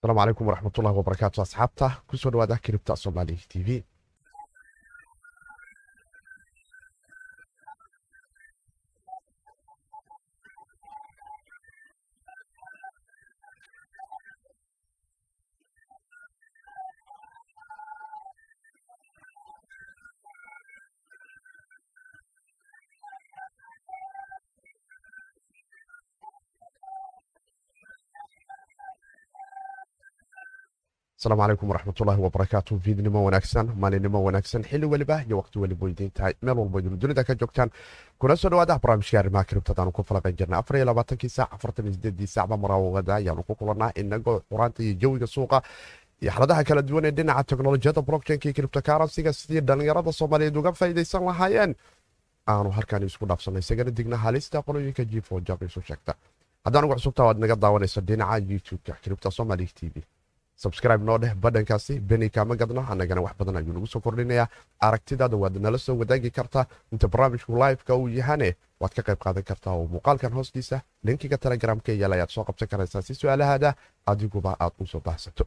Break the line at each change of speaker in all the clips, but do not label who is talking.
asalaamu calaykum waraxmatullahi wabarakaatu asxaabta ku soo dhawaada kiribta somaali t v asalaamu calaykum waraxmatullaahi wabarakaatu fiidnimo wanaagsan maalinimo wanaagsan xilli weliba iyo waqti weliba weydiin tahay. Meel walba idinu dunida ka joogtaan. Kuna soo dhawaada barnaamijka arrimaha kiribtadaanu ku falaqan jirnay afar iyo labaatankii saac afartan iyo sideedii saacba maraawada ayaanu ku kulannaa inagoo xuraanta iyo jawiga suuqa iyo xaladaha kala duwan ee dhinaca teknolojiyadda blockchainka iyo kiribtokaransiga sidii dhallinyarada soomaaliyeed uga faa'iidaysan lahaayeen. Aanu halkan isku dhaafsanay isagana digna halista qolooyinka jifo jaqiisu sheegta. Haddaan ugu cusubtaa waad naga daawanaysa dhinaca youtube-ka kiribta somali t v subscribe noo dheh badhankaasi beni kaama gadno annagana wax badan ayuu nagu soo kordhinayaa. Aragtidaada waad nala soo wadaagi kartaa. Inta barnaamijku liveka uu yahane waad ka qayb qaadan kartaa oo muuqaalkan hoostiisa linkiga telegramka yaalla ayaad soo qabsan karaysaa si su'aalahaada adiguba aad u soo baahsato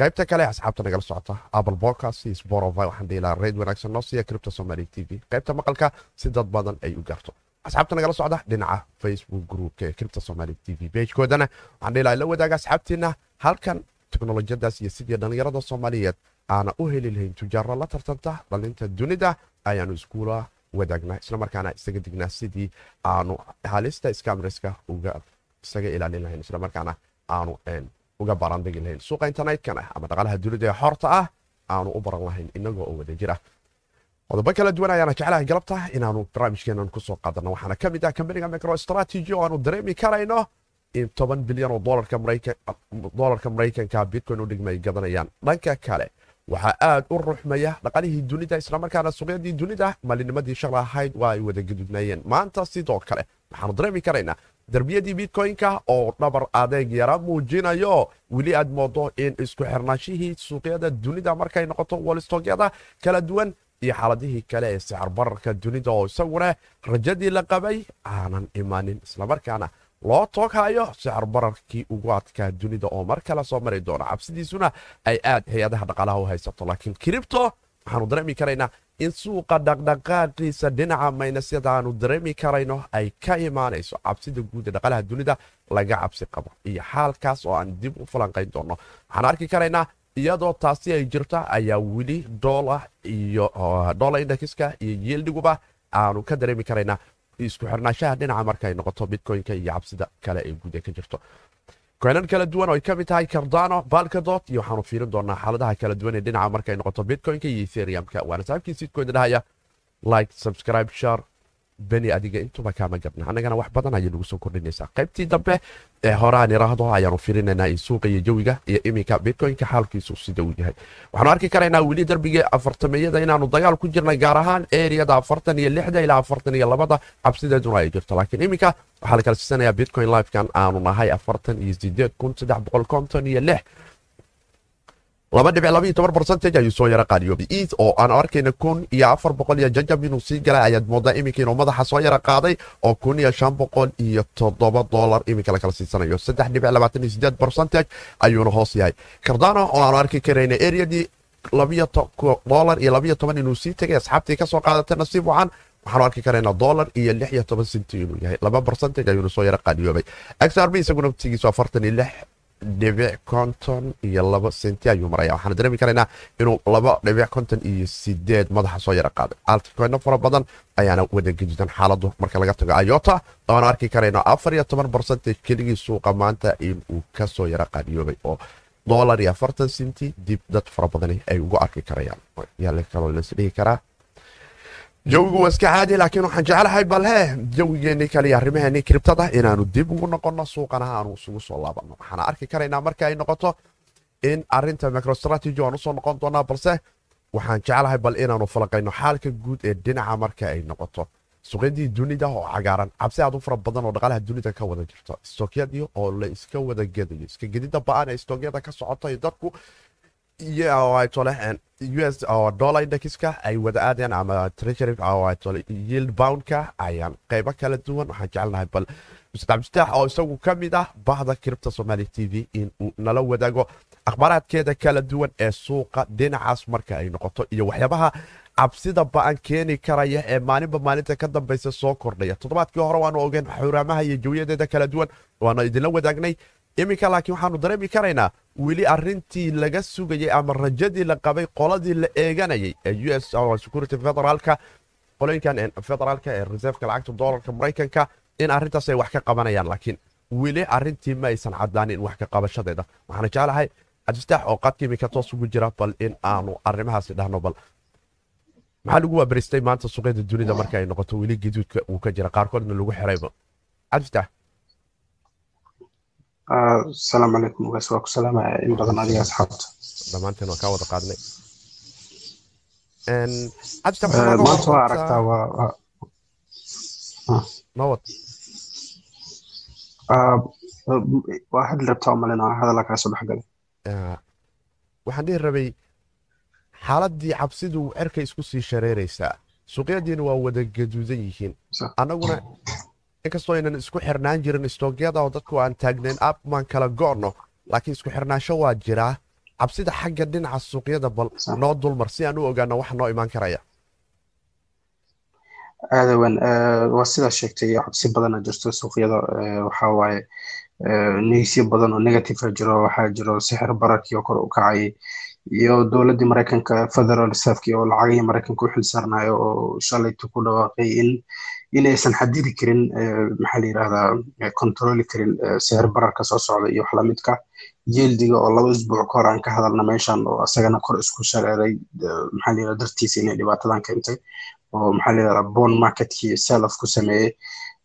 qaybta kale asxaabta nagala socota. Apple podcast spotify waxaan dhiilaa reyd wanaagsan noo siiya cripto somali t v. Qaybta maqalka si dad badan ay u gaarto. Asxaabta nagala socda dhinaca facebook groupka ee cripto somali t v beejkoodana waxaan dhiilaa la wadaaga asxaabtiina halkan teknolojiyadaas iyo sidii dhallinyarada soomaaliyeed aana u heli lahayn tujaaro la tartanta dhalinta dunida ayaanu iskuula wadaagnaa islamarkaana isaga dignaa sidii aanu halista scamreska isaga ilaalin lahayn islamarkaana aanu uga baaraandegi lahayn suuqa internetkana ama dhaqaalaha dunida ee xorta ah aanu u baran lahayn inagoo oo wada jira qodobo kala duwan ayaana jeclahay galabta inaanu barnaamijkeenan ku soo qaadano waxaana ka mid ah kambaniga micro strategy oo aanu dareemi karayno toban bilyan oo dolarka maraykanka bitcoin u dhigma ay gadanayaan. Dhanka kale waxaa aad u ruxmaya dhaqalihii dunida islamarkaana suuqyadii dunida maalinimadii shala ahayd waa ay wada gadudnaayeen maanta sidoo kale waxaanu dareemi karaynaa darbiyadii bitcoin-ka oo dhabar adeeg yara muujinayo weli aad moodo in isku xirnaashihii suuqyada dunida markay noqoto walistogyada kala duwan iyo xaaladihii kale ee sicir bararka dunida oo isaguna rajadii la qabay aanan imanin islamarkaana loo tooghayo sicir bararkii ugu adkaa dunida oo mar kale soo mari doono cabsidiisuna ay aad hay'adaha dhaqaalaha u haysato laakiin kiribto waxaanu dareemi karaynaa in suuqa dhaqdhaqaaqiisa dhinaca maynasyada aanu dareemi karayno ay ka imaanayso cabsida guud ee dhaqaalaha dunida laga cabsi qabo iyo xaalkaas oo aan dib u falanqayn doono. Waxaan arki karaynaa iyadoo taasi ay jirto ayaa weli dola iyo dola indexka iyo yiildhiguba aanu ka dareemi karaynaa isku xirnaashaha dhinaca markaay noqoto bitcoin-ka iyo cabsida kale ee guud ee ka jirto. Koynan kala duwan oo ay ka mid tahay cardano balkadot iyo waxaanu fiirin doonaa xaaladaha kala duwan ee dhinaca markay noqoto bitcoin-ka iyo ethereum-ka. Waana saabkii sidkoyna dhahaya like subscribe share beni adiga intuba kaama gabna. Annagana wax badan ayay nagu soo kordhinaysaa. Qaybtii dambe ee horaan iraahdo ayaanu fiirinaynaa in suuqa iyo jawiga iyo iminka bitcoin-ka xaalkiisu sida uu yahay. Waxaanu arki karaynaa weli darbigii afartameeyada inaanu dagaal ku jirnay gaar ahaan eriyada afartan iyo lixda ilaa afartan iyo labada. Cabsideeduna ay jirto laakiin iminka waxaa la kala siisanayaa bitcoin lifekan aanu nahay afartan iyo sideed kun saddex boqol konton iyo lix laba dhibic labaiyo toban barcentage ayuu soo yara qaadiyoobay eid oo aan arkayna kun iyo afar boqol iyo jajab inuu sii galay ayaad moodaa iminka inuu madaxa soo yara qaaday oo kun iyo shan boqol iyo toddoba dolar iminka lakala siisanayo saddex dhibic labaatan iyo sideed barcentage ayuuna hoos yahay cardano oo aanu arki karayna labiyo dolar iyo labiyo toban inuu sii tegay asxaabtii ka soo qaadatay nasiib wacan waxaanu arki karaynaa dolar iyo lix iyo toban senti inuu yahay laba barcentage ayuuna soo yara qaadiyoobay xrb isaguna naftigiisu afartan iyo lix dhibic konton iyo laba senti ayuu maraya waxaana dareemi karaynaa inuu laba dhibic konton iyo sideed madaxa soo yara qaaday. Altcoino fara badan ayaana wada gajidan xaaladu marka laga tago. Ayota oaan arki karayno afar iyo toban barcentage keligii suuqa maanta inuu ka soo yara qaadiyoobay oo dolar iyo afartan senti dib dad fara badani ay ugu arki karayaan. Yaa kaloo lasdhihi karaa jawigu waa iska caadi laakiin waxaan jeclahay balhe. Jawigeennii kale iyo arrimaheennii kiribtada inaanu dib ugu noqonno suuqana aanu isugu soo laabanno waxaana arki karaynaa marka ay noqoto in arinta microstrategy aan u soo noqon doonaa balse waxaan jeclahay bal inaanu falaqayno xaalka guud ee dhinaca marka ay noqoto. Suuqyadii dunida oo cagaaran cabsi aad u fara badan oo dhaqaalaha dunida ka wada jirto. Stookyadii oo la iska wada gedayo iska gedida ba'an ee stookyada ka socota dadku us dollar indexka ay wada aadeen ama treasury yield ayaan qaybo kala duwan waxaan jecelnahay bal cabdistaax oo isagu ka mid ah bahda kiribta somaali t v in uu nala wadaago akhbaaraadkeeda kala duwan ee suuqa dhinacaas marka ay noqoto iyo waxyaabaha cabsida ba'an keeni karaya ee maalinba maalinta ka dambaysa soo kordhaya. Toddobaadkii hore waanu ogeen xuraamaha iyo jawiyadeeda kala duwan waana idinla wadaagnay. Iminka laakiin waxaanu dareemi karaynaa weli arintii laga sugayay ama rajadii la qabay qoladii la eeganayay ee u s security federaalka qolooyinkan federaalka ee reserveka lacagta doolarka maraykanka in arrintaas ay wax ka qabanayaan laakiin weli arintii ma aysan cadaanin wax ka qabashadeeda. Waxaana jeclahay cabdistaax oo qadka iminka toos ugu jira bal in aanu arrimahaasi dhahno bal maxaa lagu waabaristay maanta suuqyada dunida marka ay noqoto weli gaduudka uu ka jira? Qaarkoodna lagu xirayba. Cabdistaax
asalaamu calaykum ugaas waa ku salaamaya in badan adiga asxaabta
dhammaanteen waa kaa wada qaadnay
maanta waa aragtaa waa
nowad
waa hadli rabtaa umalina hadalla kaa soo dhexgalay
waxaan dhihi rabay xaaladii cabsidu cerka isku sii shareeraysaa suuqyadiina waa wada gaduudan yihiin annaguna inkastoo aynan isku xirnaan jirin istoogyada oo dadku aan taagnayn abmaan kala go'no laakiin isku xirnaansho waa jiraa cabsida xagga dhinaca suuqyada bal noo dulmar si aan u ogaano wax noo imaan karaya.
Aadawan waa sidaa sheegtay cabsi badana jirto suuqyada waxaa waaye neysyo badan oo negative jiro waxaa jiro sixir bararkii oo kor u kacayay iyo dowladdii maraykanka federal reservekii oo lacagihii maraykanka u xilsaarnayo oo shalaytu ku dhawaaqay in inaysan xadidi karin maxaa la yidhahdaa controli karin sixir bararka soo socda iyo wax lamidka yeeldiga oo laba isbuuc ka hor aan ka hadalna meeshan oo isagana kor isku shareeray maxaa la dartiisa inay dhibaatadan keentay. Oo maxaa la yidhahdaa marketkii self ku sameeyey.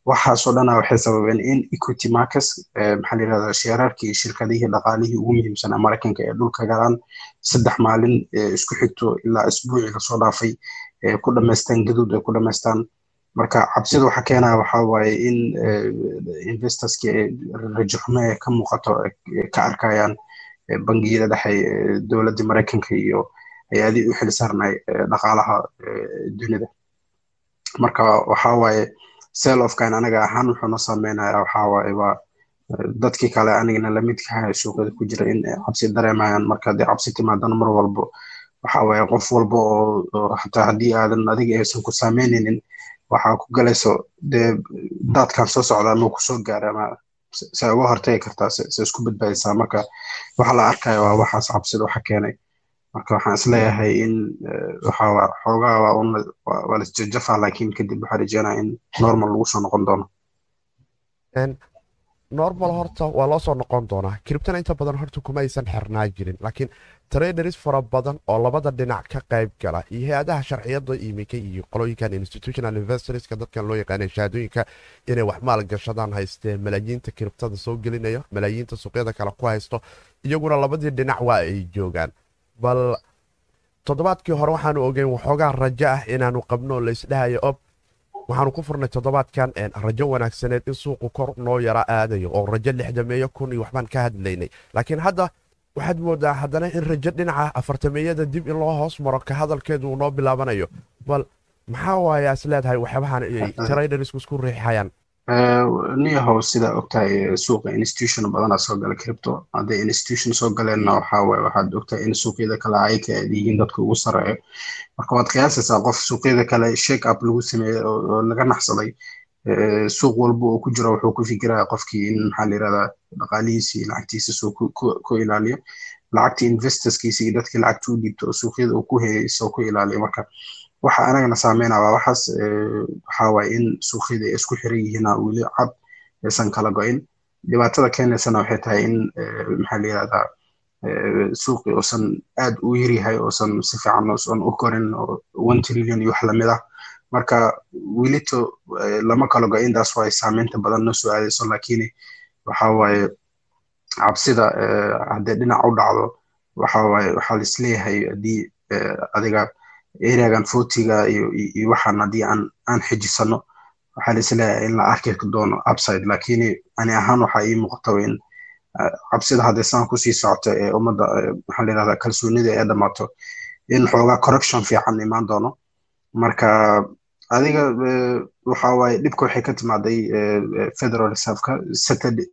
Waxaasoo dhana waxay sababeen in equity markets maxaa la yidhahdaa shirkadihii dhaqaalihii ugu muhiimsanaa maraykanka ee dhulka galaan saddex maalin isku xigto ilaa isbuucii la soo dhaafay ku dhamaystaan gaduud ay ku dhamaystaan marka cabsida waxa keenaya waaye in investorski rajaxumo ee ka muuqato ka arkayaan bangiyada dhexe dowladda maraykanka iyo hay'adihii u xil saarnay dhaqaalaha dunida. Marka waxaa waaye sell ofkan anaga ahaan wuxuuna sameynaya waaye waa dadkii kale anigana lamidkaha suuqyada ku jira in cabsi dareemayaan. Marka haddii cabsi timaadana mar walbo waxa qof walba oo xataa haddii aadan adiga aysan ku saameynaynin waxaa ku galayso dee daadkan soo socda ama ku soo gaara ama se uga hortagi kartaa se isku badbaadisaa. Marka waxa la arkaya waa waxaas cabsida waxa keenay. Marka waxaan is leeyahay in waxaa xoogaa waa lasjajafaa laakiin kadib waxaa rajeynaya in normal lagu soo noqon doono
normal horta waa loo soo noqon doonaa. Kiribtana inta badan horta kuma aysan xirnaa jirin laakiin traders fara badan oo labada dhinac ka qayb gala iyo hay'adaha sharciyada imika iyo qolooyinkan institutional investorska dadkan loo yaqaana shahaadooyinka inay wax maal gashadaan haystee malaayiinta kiribtada soo gelinaya malaayiinta suuqyada kale ku haysto iyaguna labadii dhinac waa ay joogaan. Bal toddobaadkii hore waxaanu ogeyn waxoogaa rajo ah inaanu qabno laysdhahayo ob waxaanu ku furnay toddobaadkan rajo wanaagsaneed in suuqu kor noo yara aadayo oo rajo lixdameeyo kun iyo waxbaan ka hadlaynay. Laakiin hadda waxaad moodaa haddana in rajo dhinaca afartameeyada dib in loo hoos maro ka hadalkeedu uu noo bilaabanayo. Bal maxaa waaya is leedahay waxyaabahan ay tradersku isku riixayaan
niyahow sida ogtahay suuqa institution badanaa soo gala cripto hadday institution soo galeenna waxaa waaye waxaad ogtahay in suuqyada kale ay ka yihiin dadka ugu sareeyo marka waad qiyaasaysaa qof suuqyada kale shake up lagu sameeyey oo laga naxsaday suuq walba oo ku jiro wuxuu ku fikiraya qofkii in maxaa la yirahdaa dhaqaalihiisii lacagtiisa soo ku ilaaliyo. Lacagtii investorskiisa dadkii lacagta u dhiibto oo suuqyada uu ku hayay soo ku ilaaliyo. Marka waxa anagana saameynaa waa waxaas waxaa waaye in suuqyada ay isku xiran yihiin weli cad aysan kala go-in. Dhibaatada keenaysana waxay tahay in maxaa la yirahdaa suuqii uusan aad u yaryahay uusan si fiican uusan u korin oo one trillion iyo wax la mid ah. Marka welito lama kala go-in taas waaye saameynta badan noo soo aadayso laakiin waxaa waaye cabsida haddii dhinac u dhacdo waxaa waaye waxaa laisleeyahay haddii adiga areagan fortiga iyo waxaan haddii aan xijisano waxaa laisleeyahay in la arki doono upside. Laakiin ani ahaan waxaa ii muuqata in cabsida hadday saan ku sii socoto ee ummadda maxaa la yirahdaa kalsoonida ee dhammaato in xoogaa corruption fiican imaan doono. Marka adiga waxa waaye dhibka waxay ka timaaday federal reserveka. Saturday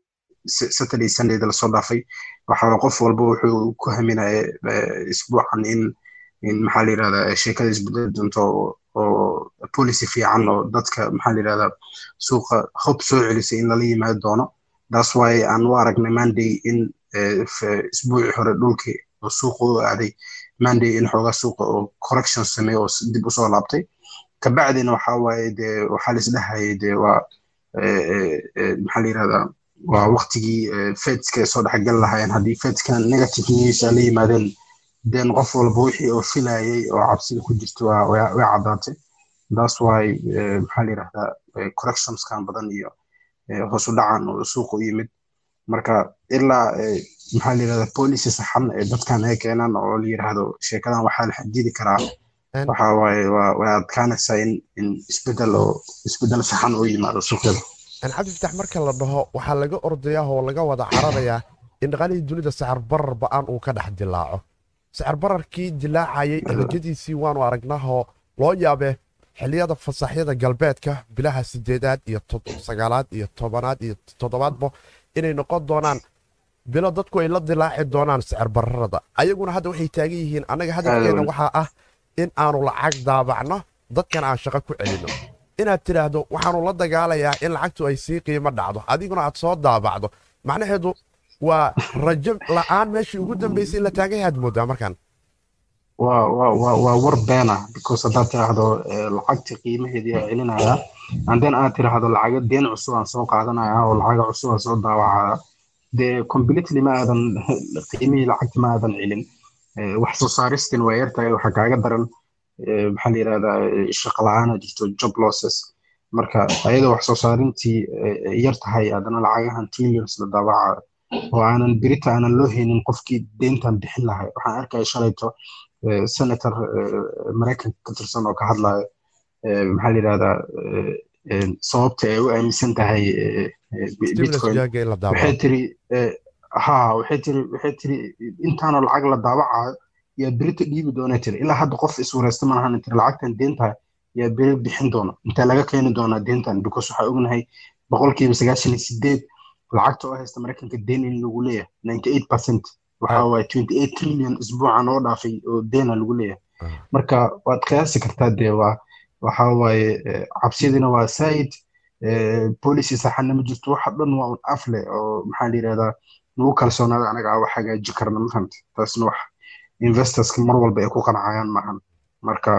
saturday sundayda la soo dhaafay. Waxa qof walba wuxuu ku haminaya isbuucan in maxaa la yirahdaa sheekada isbedeli doonto oo policy fiican oo dadka maxaa la suuqa hob soo celisay in lala yimaado doono. That's why aan u aragnay monday in isbuucii hore dhulkii oo suuqa u aaday. Monday in xoogaa suuqa oo correction sameeyo oo dib u soo laabtay. Kabacdina waxa waaye dee waxaa la dee waa maxaa la waa waqtigii fedska soo dhexgal lahaayeen. Haddii fedkan negative news la yimaadeen den qof walba wixii oo filayay oo cabsida ku jirta waa way caddaatay. That's why maxaa la yirahdaa correctionskan badan iyo hoos u dhacan oo suuqa u yimid. Marka ilaa maxaa la yirahdaa policy saxan ee dadkan ay keenaan oo la yiraahdo sheekadan waxaa la xadidi karaa. Waxa waaye waa way adkaanaysaa in in isbeddel oo isbeddel saxan oo yimaado suuqyada.
Cabdifatax marka la dhaho waxaa laga ordayaa oo laga wada cararayaa in dhaqaalihii dunida sicir barar ba'aan uu ka dhex dilaaco sicir bararkii dilaacayay ergadiisii waanu aragnahoo loo yaabe xilliyada fasaxyada galbeedka bilaha sideedaad iyo sagaalaad iyo tobanaad iyo toddobaadba inay noqon doonaan bilo dadku ay la dilaaci doonaan sicir bararada ayaguna hadda waxay taagan yihiin annaga hadafkeena waxaa ah in aanu lacag daabacno dadkan aan shaqo ku celinno inaad tidhaahdo waxaanu la dagaalayaa in lacagtu ay sii qiimo dhacdo adiguna aad soo daabacdo. Macnaheedu waa rajo la'aan meeshii ugu dambaysay la taagay aad moodaa markaan.
Waa war beena because haddaad tiraahdo lacagta qiimaheedii aa celinaya anden aad tiraahdo lacaga deen cusub aan soo qaadanaya oo lacaga cusub aan soo daawacaya dee completely ma aadan qiimihii lacagta ma aadan celin. Wax soo saaristin waa yartahay waxa kaaga daran maxaa la yirahdaa shaqo la'aana jirto job losses. Marka ayadoo wax soo saarintii yar tahay haddana lacagahan trillions la daawaca oo aanan berita aanan loo haynin qofkii deyntan bixin lahay waxaan arkaya shalayto senator maraykanka ka tirsan oo ka hadlayo maxaa la yirahdaa sababta ay u aaminsan tahay bitcoin waxay tiri ha waxay tiri waxay tiri intaanoo lacag la daawacayo yaa berita dhiibi doona tiri ilaa hadda qof iswareysta malahan tiri lacagtan deenta yaa beri bixin doona intee laga keeni doonaa deentan because waxaa ognahay boqolkiiba sagaashan iyo sideed lacagta oo haysta maraykanka deen in lagu leeyahay ninety eight percent. waaye twenty eight trillion isbuucan oo dhaafay oo deena lagu leeyahay marka waad qiyaasi kartaa dee waa waxaa waaye cabsidina waa said policy saxanna ma jirto waxa dhan waa un afle oo maxaa la yirahdaa nagu kalsoonaada anaga ah wax hagaaji karna ma fahamta taasna wax investorska mar walba ay ku qancayaan maahan marka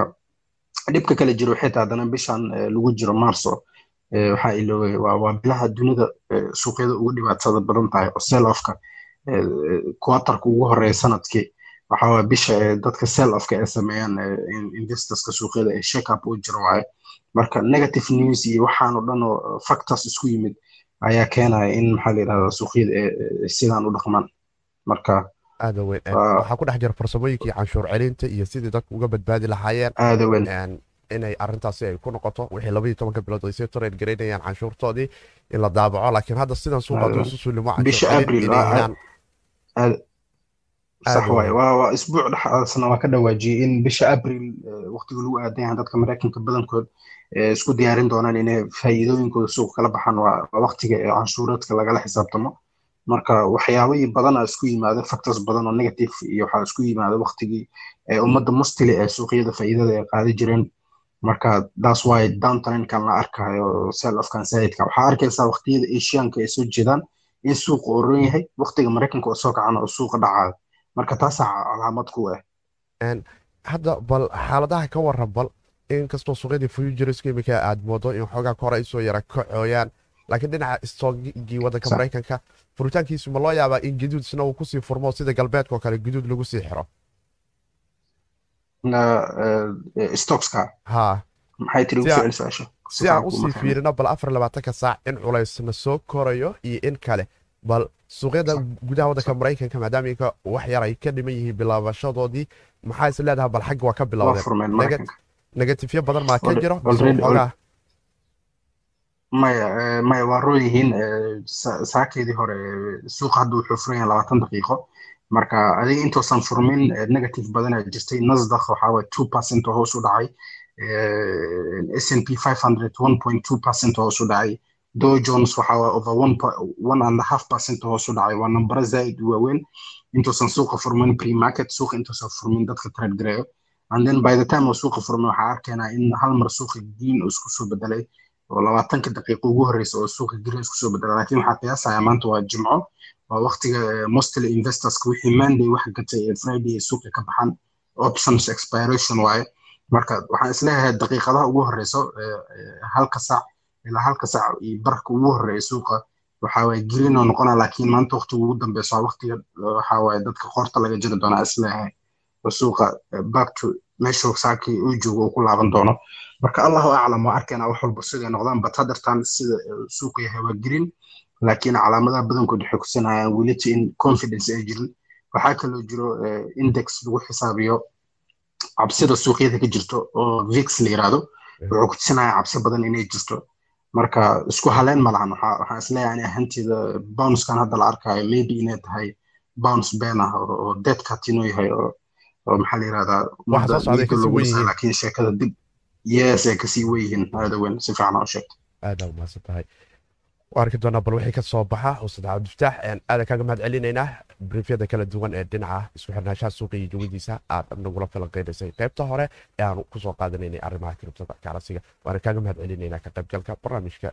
dhibka kale jiro waxay tahay haddana bishan lagu jiro marso waxaa iloobay waa bilaha dunida suuqyada ugu dhibaatada badan tahay oo sell offka quartarka ugu horreeya sannadkii. Waxaa waa bisha dadka sell offka ay sameeyaan investorska suuqyada ee shake up u jiro waaye marka negative news iyo waxaan oo dhan oo factors isku yimid ayaa keenaya in maxaa la yirahdaa suuqyada sidaan u dhaqmaan. Marka
aada weyn waxaa ku dhex jira farsamooyinkii canshuur celinta iyo sidii dadku uga badbaadi lahaayeen.
Aada weyn
inay arintaasi ay ku noqoto. Wixii labaiyo tobanka bilood ay sii toreer garaynayaan canshuurtoodii in la daabaco. Laakiin hadda sidan suuqa isu sulimo
bisha abril sax waaye waa isbuuc dhexaasna waa ka dhawaajiyey in bisha abril waqtiga lagu aadayahan dadka maraykanka badankood isku diyaarin doonaan inay faa'iidooyinkooda suuqa kala baxaan. Waa waqtiga ee canshuureedka lagala xisaabtamo. Marka waxyaabahii badana isku yimaada factors badan oo negative iyo waxaa isku yimaada waqtigii ummadda mustili ee suuqyada faa'iidada ay qaadi jireen marka that's why downtrainkan la arkayo sell of kansaidka waxaa arkaysaa waqtiyada asianka ay soo jeedaan in suuqa uu ron yahay waqtiga maraykanka oo soo kacana oo suuqa dhacayo marka taasaa calaamad ku ah.
Hadda bal xaaladaha ka waran bal inkastoo suuqyadii futureska imika aad moodo in xoogaa kore ay soo yara kacooyaan. Laakiin dhinaca istoogii wadanka maraykanka furitaankiisu ma loo yaabaa in gaduud isna uu ku sii furmo sida galbeedka oo kale gaduud lagu sii xiro Si aan- si aan u sii fiirino bal afar labaatanka saac in culaysna soo korayo iyo in kale. Bal suuqyada gudaha wadanka maraykanka maadaama inka wax yar ay ka dhiman yihiin bilaabashadoodii maxaa is leedahay? Bal xagga waa ka bilowdeen negatifyo badan maa ka jiro?
maya eh, maya waa roon yihiin sa- saakeedii hore eh, suuqa hadda wuxuu furan yahay labaatan daqiiqo marka adiga intoosan furmin eh, negative badanaa jirtay nasdaq waxaa waye two percent oo hoos u dhacay. Snp 500 1.2 percent hoos u dhacay. Dow jones waxa waa over one and a half percent hoos u dhacay. Waa nambaro zaa'id u waaweyn. Intuusan suuqa furmin pre-market suuqa intuusan furmin dadka trade and then by the time uu suuqa furmay waxaa arkaynaa in hal mar suuqa green uu isku soo bedelay oo labaatanka daqiiqo ugu horreysa oo suuqa green isku soo bedelay laakiin waxaa qiyaasaya maanta waa jimco waa waqtiga mostly investorska wixii monday wax gatay ee friday ay suuqa ka baxaan options expiration waaye. Marka waxaan is leeyahay daqiiqadaha ugu horreyso halka saac ilaa halka saac iyo barka ugu horreeya suuqa waxa waaye green oo noqona laakiin maanta waqtiga ugu dambeyso waqtiga waxa dadka qoorta laga jiri doonaa is leeyahay suuqa back to meeshuu saakii uu joogo uu ku laaban doono. Marka allahu aclam waa arkaynaa wax walba siday noqdaan but haddartan sida suuqa yahay waa green laakiin calaamadaha badankood waxay kusinayaan weliti in confidence ay jirin waxaa kaloo jiro index lagu xisaabiyo cabsida suuqyada ka jirto oo vix la yiraahdo. Wuxuu kutusinayaa cabsi badan inay jirto. Marka isku haleen ma lahan. Waxaan is leeyahay ani ahanteeda bounckan hadda la arkayo maybe inay tahay bounce ben ah oo deadcat inuu yahay oo oo maxaa la yirahdaa laakiin sheekada dib yes ay ka sii weyihiin aada weyn si fiican sheegtay
aada umahadsan tahay arki doonaa bal wixii ka soo baxa ustad cabdifataax aadan kaaga mahad celinaynaa briefyada kala duwan ee dhinaca isku xirnaanshaha suuqa iyo jawadiisa aad nagula falanqeynaysay. Qaybta hore ee aanu ku soo qaadanaynay arrimaha kiribtada ganacsiga waana kaaga mahad celinaynaa ka qaybgalka barnaamijka.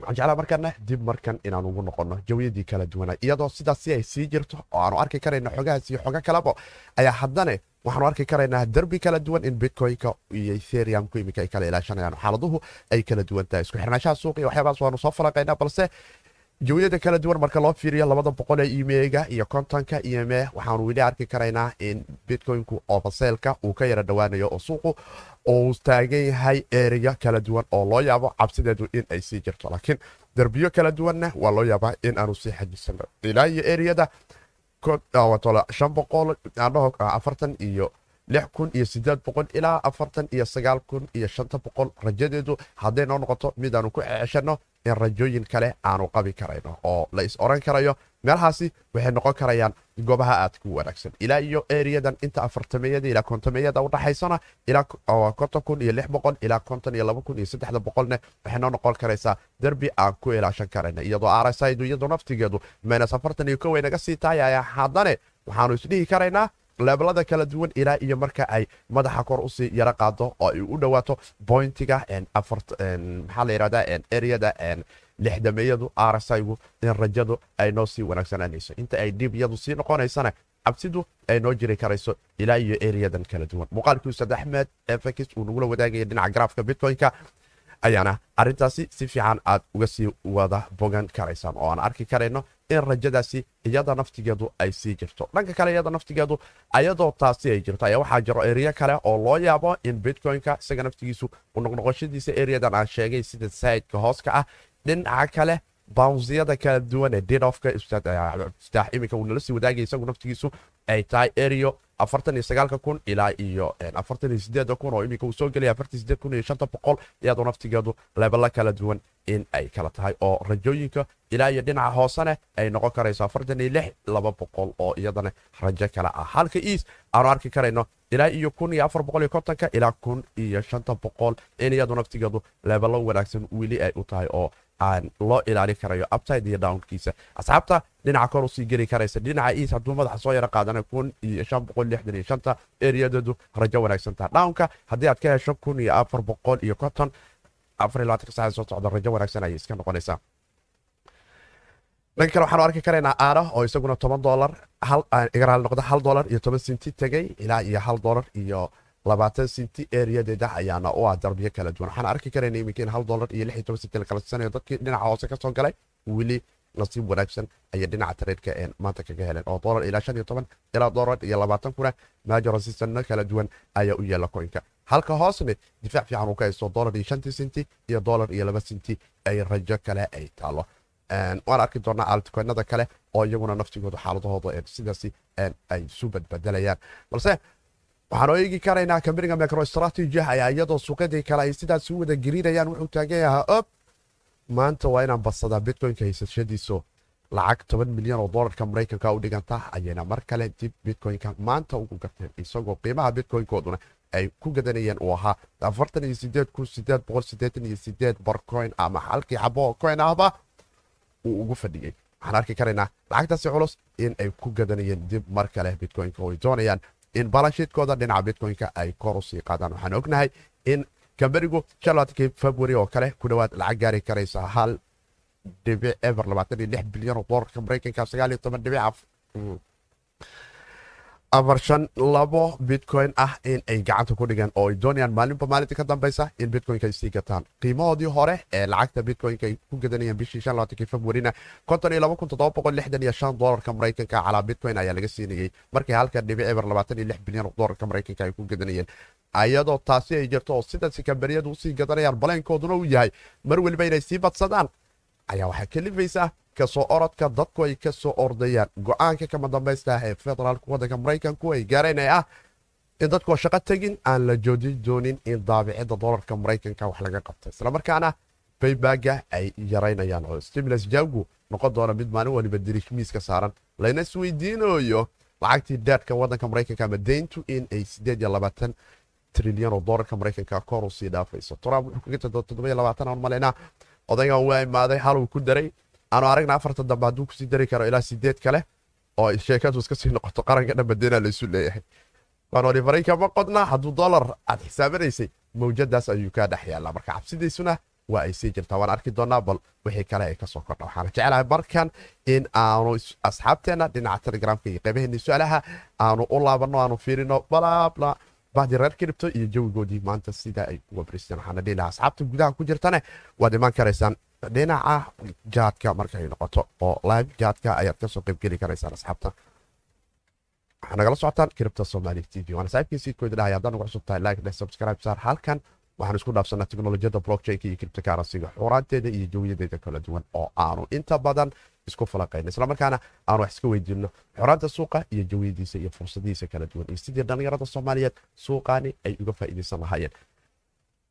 Waxaan jeclaa markana dib markan inaan ugu noqono jawiyadii kala duwana iyadoo sidaas si ay sii jirto oo aanu arki karayna xogahaas iyo xogo kaleba ayaa haddane waxaanu arki karaynaa derbi kala duwan in bitcoynka iyo ethereumku iminka ay kala ilaashanayaan xaaladuhu ay kala duwan tahay. Isku xirnaanshaha suuqa iyo waxyaabahaas waanu soo falaqaynaa balse jawiyada kala duwan marka loo fiiriyo labada boqol ee imega iyo kontonka ime waxaanu weli arki karaynaa in bitcoynku ofaseelka uu ka yara dhowaanayo oo suuqu uu taagan yahay ereya kala duwan oo loo yaabo cabsideedu in ay sii jirto. Laakiin derbiyo kala duwanna waa loo yaabaa in aanu sii xajisano ilaa iyo ereyada shan boqol afartan iyo lix kun iyo sideed boqol ilaa afartan iyo sagaal kun iyo shanta boqol. Rajadeedu hadday noo noqoto mid aanu ku ceshano in rajooyin kale aanu qabi karayno oo la is oran karayo meelahaasi waxay noqon karayaan goobaha aad ku wanaagsan. Ilaa iyo eriyadan inta afartameyada ilaa kontameyada udhaxaysana ilaa konton kun iyo lix boqol ilaa konton iyo laba kun iyo saddexda boqolne waxay noo noqon karaysaa derbi aan ku ilaashan karayna. Iyadoo arsidu iyadoo naftigeedu minus afartan iyo kow naga sii tahay ayaa haddane waxaanu isdhihi karaynaa leeblada kala duwan ilaa iyo marka ay madaxa kor u sii yaro qaado oo ay u dhowaato bointiga maxaa la yirahdaa ereyada lixdameeyadu arsigu in rajadu ay noo sii wanaagsananayso inta ay dhib iyadu sii noqonaysana cabsidu ay noo jiri karayso ilaa iyo ereyadan kala duwan muuqaalkii ustad axmed efekis uu nagula wadaagaya dhinaca garaafka bitcoynka ayaana arintaasi si fiican aad uga sii wada bogan karaysaan oo aan arki karayno in rajadaasi iyada naftigeedu ay sii jirto dhanka kale iyada naftigeedu ayadoo taasi ay jirto ayaa waxaa jiro eriya kale oo loo yaabo in bitcoynka isaga naftigiisu u noqnoqoshadiisa eriyadan aan sheegay sida saidka hooska ah dhinaca kale bawnsiyada kala duwan ee didofka istaax iminka uu nala sii wadaagaya isagu naftigiisu ay tahay eriyo afartan iyo sagaalka kun ilaa iyo afartan iyo sideeda kun oo iminka uu soo gelaya afartan sideed kun iyo shanta boqol iyadoo naftigeedu lebelo kala duwan in ay kala tahay oo rajooyinka ilaa iyo dhinaca hoosene ay noqon karayso afartan iyo lix laba boqol oo iyadana rajo kale ah halka eas aanu arki karayno ilaa iyo kun iyo afar boqol iyo kontonka ilaa kun iyo shanta boqol in iyadu naftigeedu lebelo wanaagsan weli ay u tahay oo loo ilaalin karayo upside iyo downkiisa. Asxaabta dhinaca kor u sii geli karaysa dhinaca eas hadduu madaxa soo yaro qaadana kun iyo shan boqol lixdan iyo shanta eriyadeedu rajo wanaagsan taha downka haddii aad ka hesho kun iyo afar boqol iyo konton afar iyo labaatanka saacad soo socda rajo wanaagsan ayay iska noqonaysaa. Dhanka kale waxaanu arki karaynaa aara oo isaguna toban dolar igaraal noqda hal dolar iyo toban sinti tegay ilaa iyo hal dolar iyo labaatan sinti eriyadeeda ayaana u ah darbiyo kala duwan. Waxaan arki karayna iminka in hal dolar iyo lix toban sinti la kala dadkii dhinaca hoose ka soo galay weli nasiib wanaagsan ayay dhinaca tareedka maanta kaga heleen. Oo dolar ilaa shan iyo toban ilaa dolar iyo labaatan kuna majorasisano kala duwan ayaa u yeela koynka. Halka hoosne difaac fiican uu ka haysto dolar iyo shantii sinti iyo dolar iyo laba sinti ay rajo kale ay taalo. Waan arki doonaa altikoynada kale oo iyaguna naftigooda xaaladahooda sidaasi ay isu badbedelayaan balse waxaan eegi karaynaa kambaniga microstrategy ayaa iyadoo suuqyadii kale ay sidaas u wada gerinayaan wuxuu taagan yahaa ob maanta waa inaan badsadaa bitcoynka haysashadiiso lacag toban milyan oo dolarka maraykanka u dhiganta ayayna mar kale dib bitcoynka maanta ugu gateen isagoo qiimaha bitcoynkooduna ay ku gadanayeen uu ahaa barcoin ama halkii xabo oo coin ahba uu ugu fadhiyey waxaan arki karaynaa lacagtaasi culus in ay ku gadanayeen dib mar kale bitcoynka oo ay doonayaan in balanshiidkooda dhinaca bitcoynka ay kor u sii qaadaan waxaan ognahay in kamberigu charlotkii february oo kale ku dhowaad lacag gaari karaysa hal dhibic eber labaatan iyo lix bilyan oo dolarka maraykanka sagaal iyo toban dhibic afar shan labo bitcoin ah in ay gacanta ku dhigeen oo ay doonayaan maalinba maalinta ka dambeysa in bitcoynka ay sii gataan. Qiimahoodii hore ee lacagta bitcoynka ay ku gadanayeen bishii februarina dolarka maraykanka calaa bitcoin ayaa laga siinayey markii halka dhibic eber labaatan iyo lix bilyan dolarka maraykanka ay ku gadanayeen. Ayadoo taasi ay jirto oo sidaasi kambariyadu u sii gadanayaan baleenkooduna uu yahay mar weliba inay sii badsadaan ayaa waxaa kalifaysaa ka soo orodka dadku ay ka soo ordayaan. Go'aanka kama dambaysta ah ee federaalka waddanka maraykanku ay gaareen ee ah in dadku shaqo tegin aan la joojin doonin in daabicida dolarka maraykanka wax laga qabta islamarkaana baybaga ay yaraynayaan oo stimulus jawgu noqon doona mid maalin waliba dirishmiiska saaran. Layna isweydiinayo lacagtii daadhka waddanka maraykanka ama deyntu in ay trilyan oo dolarka maraykanka kor u dhaafayso. Trump wuxuu kaga jado toddoba odaygan waa imaaday hal uu ku daray. Aanu aragna afarta dambe hadduu ku sii dari karo ilaa sideed kale oo sheekadu iska sii noqoto qaranka dhan badeena laysu leeyahay. Waanoli marayka ma qodna hadduu dolar aad xisaabanaysay mawjadaas ayuu kaa dhex marka cabsidiisuna waa ay sii jirtaa. Waan arki doonaa bal wixii kale ay ka soo kordha waxaana jeclahay markan in aanu asxaabteenna dhinaca telegramka iyo qaybaheeni su'aalaha aanu u laabanno aanu fiirino balaabla bahdi reer kiribto iyo jawigoodii maanta sida ay uga baristeen waxaana dhihi asxaabta gudaha ku jirtane waad imaan karaysaan dhinaca jaadka markay noqoto oo live jaadka ayaad ka soo qaybgeli karaysaan asxaabta waxaa nagala socotaan kiribta somali t v. Waana saaxiibkii siidkooda dhahay haddaan ugu cusub tahay like dheh subscribe saar halkan waxaan isku dhaafsanaa teknolojiyadda blockchainka iyo kiribta karansiga xuuraanteeda iyo jawiyadeeda kala duwan oo aanu inta badan isku falaqayno islamarkaana aanu wax iska weydiino. Xoraanta suuqa iyo jawiyadiisa iyo fursadihiisa kala duwan. Iyo sidii dhallinyarada soomaaliyeed suuqaani ay uga faa'iidaysan lahaayeen.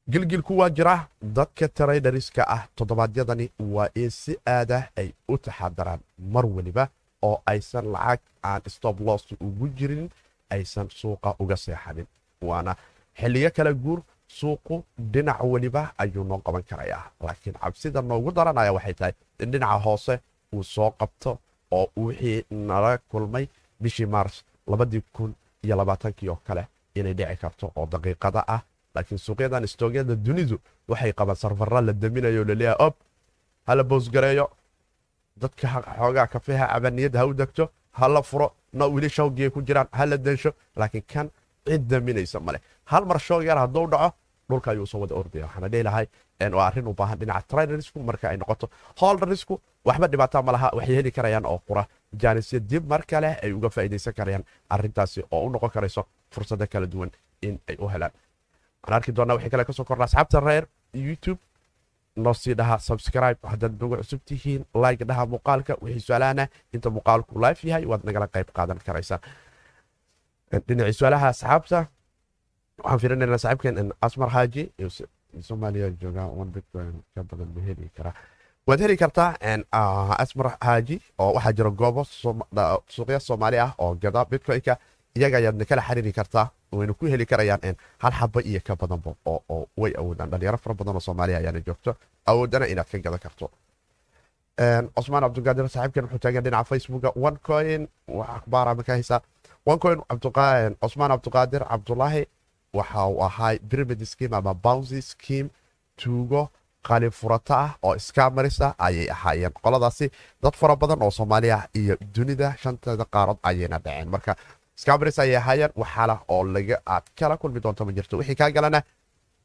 Gilgilku waa jira dadka traydariska ah toddobaadyadani waa in si aadah ay u taxadaraan mar weliba oo aysan lacag aan stop loss ugu jirin aysan suuqa uga seexanin. Waana xilliyo kala guur suuqu dhinac weliba ayuu noo qaban karayaa laakiin cabsida noogu daranaya waxay tahay in dhinaca hoose uu soo qabto oo wixii nala kulmay bishii maars labadii kun iyo labaatankii oo kale inay dhici karto oo daqiiqada ah. Laakiin suuqyadan istoogyada dunidu waxay qabaan sarfara la daminayo la leeyahay ob hala boosgareeyo. Dadka xoogaa kafeha cabaniyadda ha u degto ha la furo na weli shawgiyay ku jiraan ha la densho. Laakiin kan cid daminaysa male hal mar shoog yar hadduu dhaco dhulka ayuu soo wada ordaya waxaana dhihi lahay waa arrin u dhinaca trainerisku marka ay noqoto. Holderisku waxba dhibaataa ma laha waxay heli karayaan oo qura. Jaanisya dib mar kale ay uga faa'iidaysan karayaan arrintaasi oo u noqon karayso fursado kala duwan in ay u helaan. Waxaan arki doonaa wixii kale ka soo kordha asxaabta reer youtube noo sii dhaha subscribe haddaad nagu cusub tihiin like dhaha muuqaalka wixii su'aalahana inta muuqaalku live yahay waad nagala qayb qaadan karaysaan dhinacii su'aalaha asxaabta waxaan fiirinaynaa saaxiibkeen asmar haaji soomaaliya joogaa one bitcoin ka badan ma heli karaa waad heli kartaa asmar haaji oo waxaa jira goobo suuqya soomaali ah oo gada bitcoinka iyaga ayaadna kala xiriiri kartaa wayna ku heli karayaan hal xaba iyo ka badanba oo way awoodaan. Dhalinyaro fara badan oo soomaaliya ayaana joogto awoodana inaad ka gadan karto. Cusmaan cabdulqaadir saaxiibkan wuxuu taagan dhinaca facebooka one coin wax akhbaara markaa haysaa? One coin cusmaan cabdulqaadir cabdulaahi waxa uu ahaa pyramid scheme ama bouncy scheme. Tuugo qalin furata ah oo iskamarisa ayay ahaayeen. Qoladaasi dad fara badan oo soomaaliya iyo dunida shanteeda qaarod ayayna dhaceen. Marka iskamaris ayay ahaayeen waxaala oo laga aad kala kulmi doonto ma jirto. Wixii kaa galana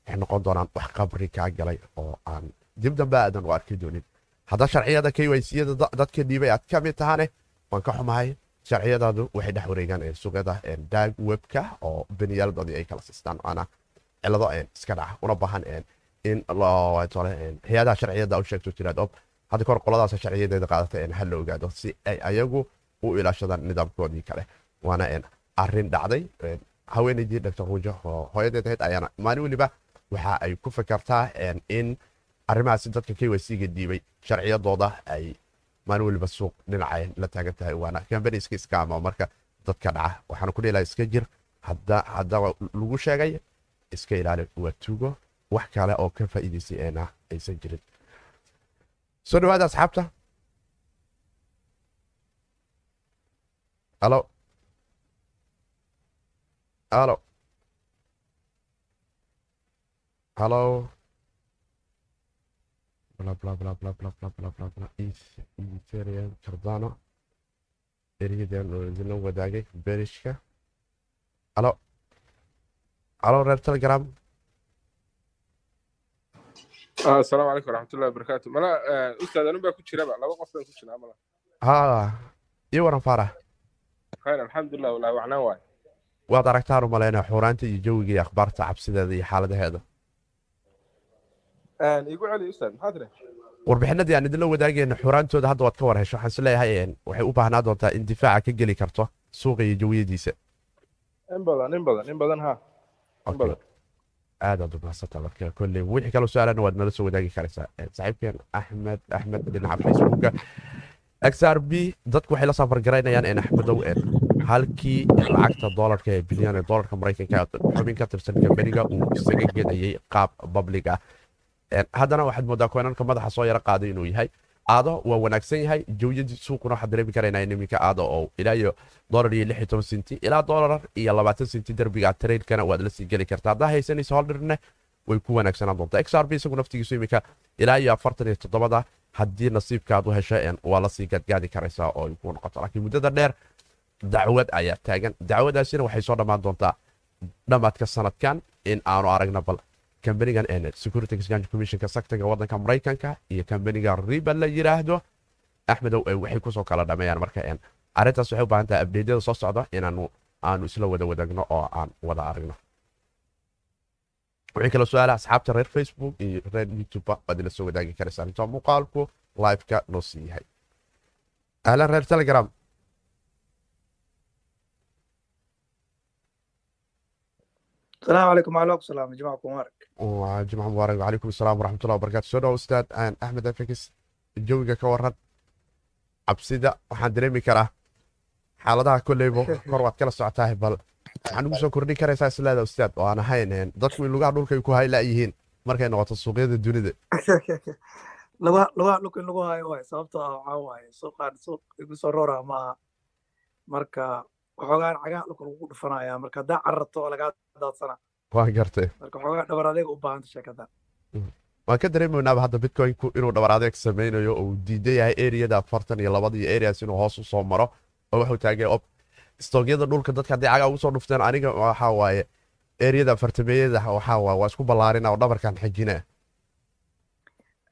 waxay noqon doonaan wax qabri kaa galay oo aan dib dambe aadan u arki doonin. Hadda sharciyada kyciyada dadka dhiibay aad ka mid tahane waan ka xumahay sharciyadaadu waxay dhex wareegaan suuqyada daag webka oo beniyaaladooda ay kala sistaan. Ana cilado iska dhaca una baahan in hay'adaha sharciyada u sheegto tiraad ob hadda kahor qoladaas sharciyadeeda qaadata ha la ogaado si ay ayagu u ilaashadaan nidaamkoodii kale. Waana arrin dhacday haweenaydii dr ruujo oo hooyadeed ahayd ayaana maalin weliba waxa ay ku fakartaa in arrimahaasi dadka kycga dhiibay sharciyadooda ay maalin weliba suuq dhinacay la taagan tahay waana kambani iska iskaama marka dadka dhaca waxaan ku dhihi iska jir. Haddaba lagu sheegay iska ilaali waa tugo wax kale oo ka faa'iidaysay eena aysan jirin. Soo dhawaada asxaabta. Alo. Alo. Alo cardano. Idinla wadaagay berishka alo alo reer telegram
asalaamu calaykum waraxmatullahi wabarakaatu mala ustaad anun baa ku jiraba laba qof baan ku jiraa mala.
Ha iyo waran faarax
khayr alxamdulilah wallahi wacnaan waay
waad aragtaan u malaynaa xuuraanta iyo jawiga iyo akhbaarta cabsideeda iyo xaaladaheeda
igu celi ustaad maxaa tiri
warbixinadii aan idinla wadaagayna xuraantooda hadda waad ka war hesho waxaan is leeyahay waxay u baahnaa doontaa in difaaca ka geli karto suuqa iyo jawiyadiisa.
In badan in badan in badan ha. In badan.
Aadaad umahadsanta marka kolley wixii kaloo su'aalana waad nala soo wadaagi karaysaa. Saaxiibkeen axmed axmed dhinaca facebooka x r b dadku waxay la safargaraynayaan in axmedow halkii lacagta doolarka ee bilyan ee doolarka maraykanka xubin ka tirsan kambaniga uu isaga gedayay qaab ah haddana waxaad moodaa koynanka madaxa soo yaro qaaday inuu yahay. Aado waa wanaagsan yahay. Jawyadii suuquna waxaad dareemi karaynaa in iminka aado oo ilaa iyo dolar iyo lix iyo toban senti ilaa dolar iyo labaatan senti derbiga trailkana waad la sii geli kartaa. Haddaa haysanaysa holdhirne way ku wanaagsanaan doontaa. X r b isagu naftigiisu iminka ilaa iyo afartan iyo toddobada. Haddii nasiibka aad u hesha waa la sii gaadgaadi karaysaa oo ay ku noqoto. Laakiin muddada dheer dacwad ayaa taagan. Dacwadaasina waxay soo dhammaan doontaa dhammaadka sanadkan in aanu aragna bal kambanigan security exchange commissionka saktaga wadanka maraykanka iyo kambaniga riba la yiraahdo. Axmedow waxay ku soo kala dhameeyaan marka arrintaas waxay u baahan tahay abdeedyada soo socda inaanu aanu isla wada wadaagno oo aan wada aragno. Wixii kala su'aala asxaabta reer facebook iyo reer youtube waad ila soo wadaagi karaysaa. Intaa muuqaalku liveka noo sii yahay. Ahlan reer telegram
asalaamu calaykum alok salaam jimca kumaarak
waa jimca mubaarak wacalaykum asalaam waraxmatullahi wabarakatu soo dhawo ustaad aan axmed afrikis jawiga ka waran cabsida waxaan dareemi karaa xaaladaha koleybo kor waad kala waxaan ugu soo kordhin karaysaa islaada ustaad oo aan ahayn dadku in lugaha dhulkay ku hayla yihiin markay noqoto suuqyada dunida
lugaha dhulka in lagu hayo waay sababtoo ah waxaa waaye suuqaan suuq igu soo rooraa maaha marka waxoogaan cagaha dhulka lagu dhufanaya marka haddaa cararto oo lagaa daadsana.
Waan gartay
marka waxoogaa dhabar adeeg u baahanta sheekada.
Waan ka dareemaynaaba hadda bitcoinku inuu dhabar adeeg sameynayo oo uu diidan yahay eriyada afartan iyo labada iyo areas inuu hoos u soo maro oo wuxuu taagay stoogyada dhulka dadka haddii cagaa ugu soo dhufteen aniga waxaa waaye eriyada afartameeyada waxaa waaye waa isku ballaarina oo dhabarkan xijina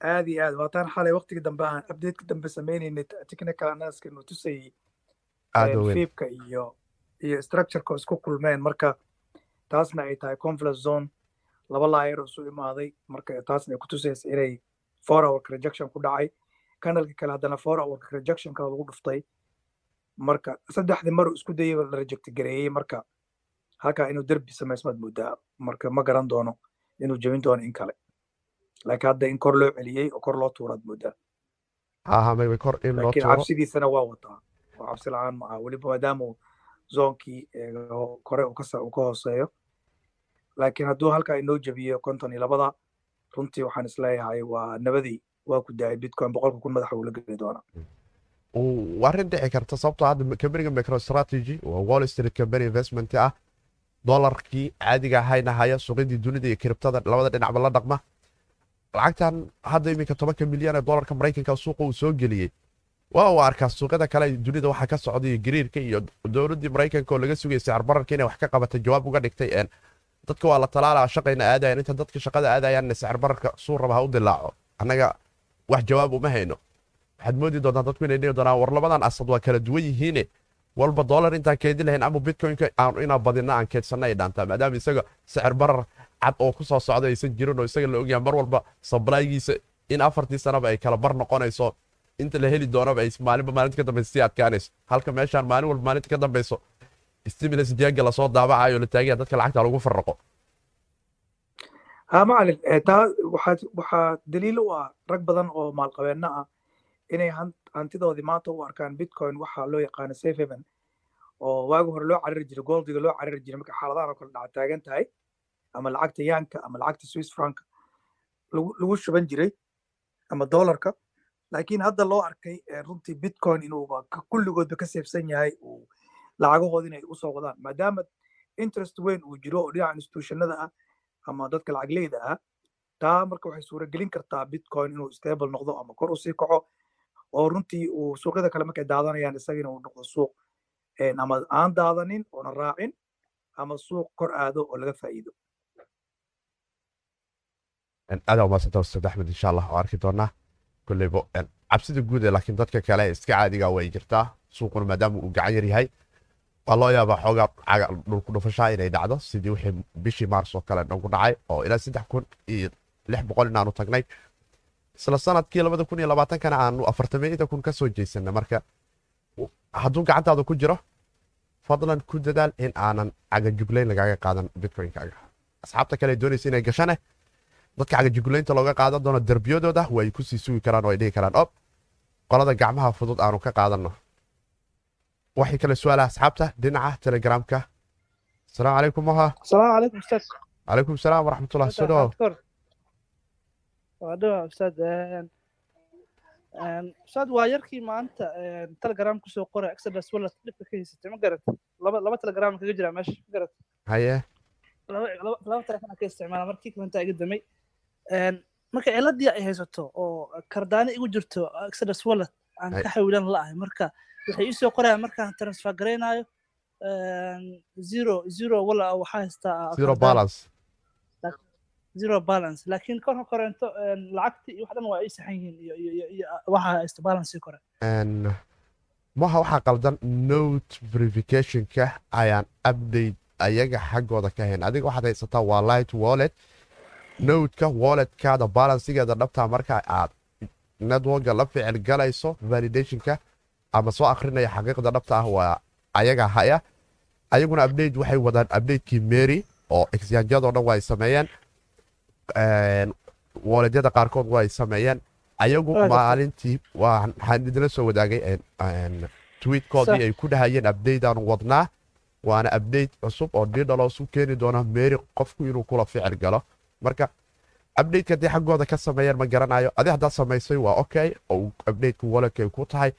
aad iyo aad. Waataan xalay waqtiga dambe aan updateka dambe sameynaynay technical analyska inuu tusayay fiibka iyo iyo structureka isku kulmeen marka taasna ay tahay confluence zone. Laba laayar isu imaaday marka taasna ay ku tusaysa inay four hourka rejection ku dhacay. Kanalka kale haddana four hourka rejection kale lagu dhuftay. Marka saddexdii maruu isku dayay la reject gareeyey marka halkaa inuu derbi samaysmaad moodaa marka ma garan doono inuu jebin doono in kale. Laakiin hadda in kor loo celiyey oo kor loo tuuraad moodaa laakiin cabsidiisana waa wataa. Oo cabsi la'aan ma aha. Weliba maadaama uu zoonkii kore uu ka hooseeyo. Laakiin hadduu halkaa inoo jebiyo konton iyo labada runtii waxaan is leeyahay waa nabadii waa ku daayay bitcoin boqolka kun madaxa uu la geli doonaa
waa dhici karta sababtoo hadda kambaniga microstrategy waa wall street company investment ah dolarkii caadiga ahayna haya suuqyadii dunida iyo kiribtada labada dhinacba la dhaqma. Lacagtan hadda iminka tobanka milyan ee dolarka maraykanka suuqa uu soo geliyey waa uu arkaa suuqyada kale dunida waxa ka socday gariirka iyo dowladdii maraykanka oo laga sugayay sicir bararka inay wax ka qabatay jawaab uga dhigtay dadka waa la talaalaa shaqayna aadayan inta dadka shaqada aadayaanna sicir bararka suu raba ha u dilaaco. Annaga wax jawaab uma hayno. Waxaad moodi doontaa dadku inay dhihi doonaan war labadan asad waa kala duwan yihiine walba dollar intaan keedin lahayn ama bitcoinka inaan badina aan keedsanna ay dhaantaa. Maadaama isaga sicir cad oo ku soo socda aysan jirin oo isaga la ogyahay mar walba sablaygiisa in afartii sanaba ay kala bar noqonayso inta la heli doonaba ay maalinba maalinta ka dambaysa sii adkaanayso halka meeshaan maalin walba maalinta ka dambayso stimulus diyaga la soo daabacayo la taagaya dadka lacagta lagu farraqo
ha macalin taa waxaa waxaa daliil u ah rag badan oo maalqabeenno ah inay hantidoodii maanta u arkaan bitcoin waxaa loo yaqaano safe haven oo waagi hore loo cariri jiray goldiga loo cariri jiray marka xaaladahan oo kale dhaca taagan tahay ama lacagta yaanka ama lacagta swiss franka lagu shuban jiray ama dollarka laakiin hadda loo arkay runtii bitcoin inuuba kulligoodba ka seefsan yahay uu lacagahoodi inay u soo wadaan. Maadaama interest weyn uu jiro oo dhinaca institutionada ah ama dadka lacagleyda ah taa marka waxay suuragelin kartaa bitcoin inuu stable noqdo ama kor u sii kaco oo runtii uu suuqyada kale markay daadanayaan isagina uu noqdo suuq ama aan daadanin oona raacin ama suuq kor aado oo laga faa'iido.
Aada umadsanta ustaad axmed insha allah oo arki doonaa kolleybo cabsida guud ee laakiin dadka kale iska caadiga way jirtaa suuquna maadaama uu gacan yar yahay waa loo yaabaa xoogaa dhulku dhufashaa inay dhacdo sidii wixii bishii maars oo kale nagu dhacay oo ilaa saddex kun iyo lix boqol inaanu tagnay isla sannadkii labada kun iyo labaatankana aanu afartameyda kun ka soo jeysana marka hadduu gacantaada ku jiro fadlan ku dadaal in aanan cagajuglayn lagaaga qaadan bitcoinkaaga asxaabta kale doonaysa inay gashane dadka cagajuglaynta looga qaadan doono derbiyadooda way ku sii sugi karaan oo ay dhihi karaan ob qolada gacmaha fudud aanu ka qaadanno. Waxay kale su'aalaha asxaabta dhinaca telegramka. Asalaamu calaykum moha.
Asalaamu calaykum ustaad
calaykum salaam waraxmatullah soo dhawo
waa dhawa ustaad ustaad waa yarkii maanta telegram ku soo qoray exodus wallet. Dhibka ka haysatay ma garat laba laba telegram kaga jira meesha ma garat
haye.
Laba telefon ka isticmaala markii kalenta iga damay marka ciladii ay haysato oo kardaani igu jirto exodus wallet aan ka xawilan la'ahay marka waxay ii soo qorayaan markaan transfer garaynayo zero zero wala waxaa haystaa
zero balance.
Zero balance. Laakiin korka koreento lacagti iyo wax dhan waa ay saxan yihiin iyo iyo iyo waxaa haysta balance kore.
Maha waxaa qaldan note verificationka ayaan update ayaga xaggooda ka hayn adiga waxaad haysataa waa light wallet nodeka walletkaada balansigeeda dhabtaa marka aad networka la ficil galayso validationka ama soo akrinaya xaqiiqda dhabta ah waa ayaga haya. Ayaguna update waxay wadaan updatekii mary oo exyanjyadoo dhan waa ay sameeyeen walletyada qaarkood waa ay sameeyeen ayagu maalintii waxaan idinla soo wadaagay tweetkoodii ay ku dhahayeen update aanu wadnaa. Waana update cusub oo didhalos u keeni doona mary qofku inuu kula ficil galo marka updateka haddii xaggooda ka sameeyeen ma garanayo adi haddaad samaysay waa okay. Oo updateka walletkay ku tahay.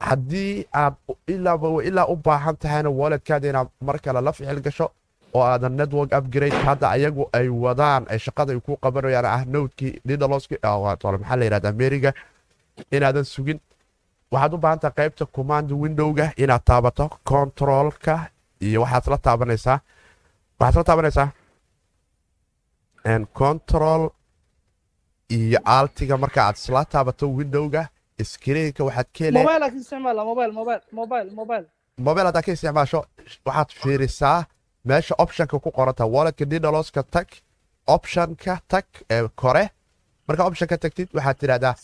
Haddii aad ilaa u baahan tahayna walletkaada inaad mar kale la ficil gasho oo aadan network upgrade hadda ayagu ay wadaan ay shaqada ay ku qabanayaan ah nowdkii didhaloski maxaa la yidhahdaa meriga inaadan sugin. Waxaad u baahan tahay qaybta command windowga inaad taabato controlka iyo waxaad la taabanaysaa waxaad la taabanaysaa control iyo altiga marka aad isla taabato windowga screenka waxaad
mobile
haddaad ka isticmaasho waxaad fiirisaa meesha optionka ku qoranta walletka didhaloska tag optionka tag ee kore. Markaa optionka tagtid waxaad tidhahdaa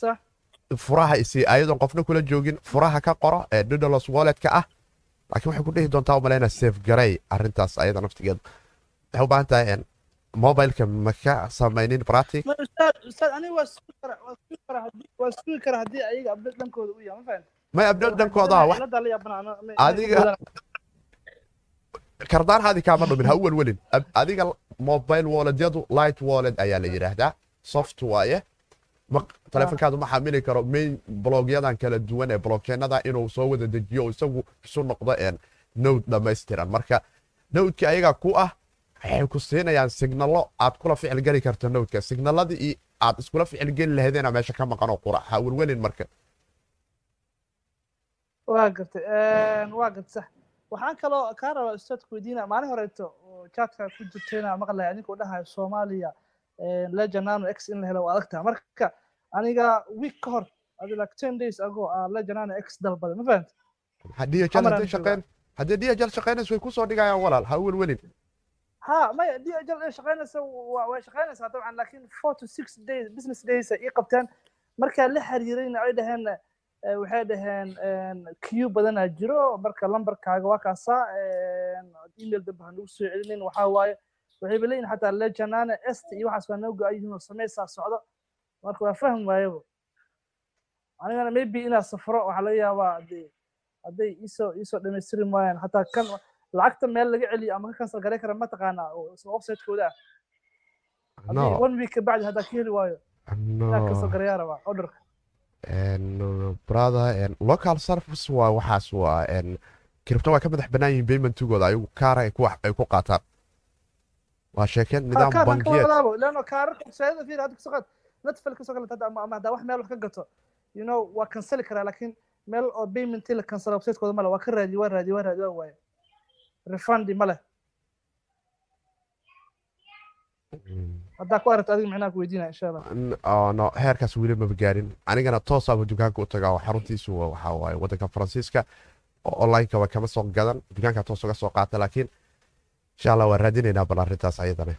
furaha isi ayadoon qofna kula joogin furaha ka qoro ee didhalos walletka ah. Laakiin waxay ku dhihi doontaa umaleyna safe garay arrintaas ayada naftigeedu waxay u baahan tahay mobileka ma ka samaynin
ayaga fahan
may abdol dhankooda ah wax
ciladaa la yaabana
Adiga- kardaan haadi kaama dhumin ha u welwelin adiga mobile walletyadu light wallet ayaa la yidhaahdaa soft waaye taleefankaadu ma xamili karo main blogyadan kala duwan ee blockchainada inuu soo wada dejiyo isagu isu noqdo een node dhammaystiran marka nodeki ayagaa ku ah waxay ku siinayaan signalo aad kula ficil geli karto nodeka signaladii aad iskula ficil geli lahaydena meesha ka maqan oo qura. Ha welwelin marka.
Waa gartay waa gartay sax waxaan kaloo kaa rabaa ustaadku weydiina maalin horeeto chatka ku jirtayna maqlaya adinkuu dhahayo soomaaliya lejanano x in la helo waa adagtaa. Marka aniga week ka hor like ten days ago aa lejanano x dalbaday ma fahanta
haddii hadday shaqeyn haddii DHL shaqeynayso way ku soo dhigayaan walaal. Ha welwelin
maya d ajal ay shaqaynaysa way shaqaynaysaa dabcan laakiin four to six days business days ay qabteen markaa la xiriirayna ay dhaheen waxay dhaheen q badanaa jiro marka lambarkaaga waa kaasaa email dambe ha nagu soo celinin waxaa waaye waxayba leeyihiin xataa lejanane est iyo waxaas waa noo go'ayihiin oo sameysaa socdo marka waa fahm waayaba anigana maybe inaa safro waxaa laga yaabaa hadday iisoo iisoo dhamaystiri maayaan hataa kan lacagta meel laga celiyo ama ka cancel garay kara mataqaanaa website-kooda ah one week kabacdi haddaa ka heli waayo inaa cancel
no
garayaa rabaa orderka
brother local service waa waxaas waa kiribto waa ka madax bannaan yihiin paymentigooda ayagu kaara ay ku qaataan waa sheekeen nidaam bangiyeed.
wadaabo leano kaararka website-yada fiir hadda ka soo qaad. Netflix ka soo galata hadda ama ama haddaa wax meel wax ka gato. You know waa canceli karaa laakiin meel oo payment la cancel website-kooda male waa ka raadiye waa raadiye waa raadiye waa waaye refundi male
Mm.
haddaa ku aragto adiga micnaha ku weydiinaya insha allah.
No heerkaas weli maba gaarin anigana toosaaba dukaanka u tagaa oo xaruntiisu wa- waxaa waaye waddanka faransiiska oo onlineka waa kama soo gadan dukaanka toos uga soo qaata laakiin insha allah waan raadinaynaa bal arrintaas ayadana.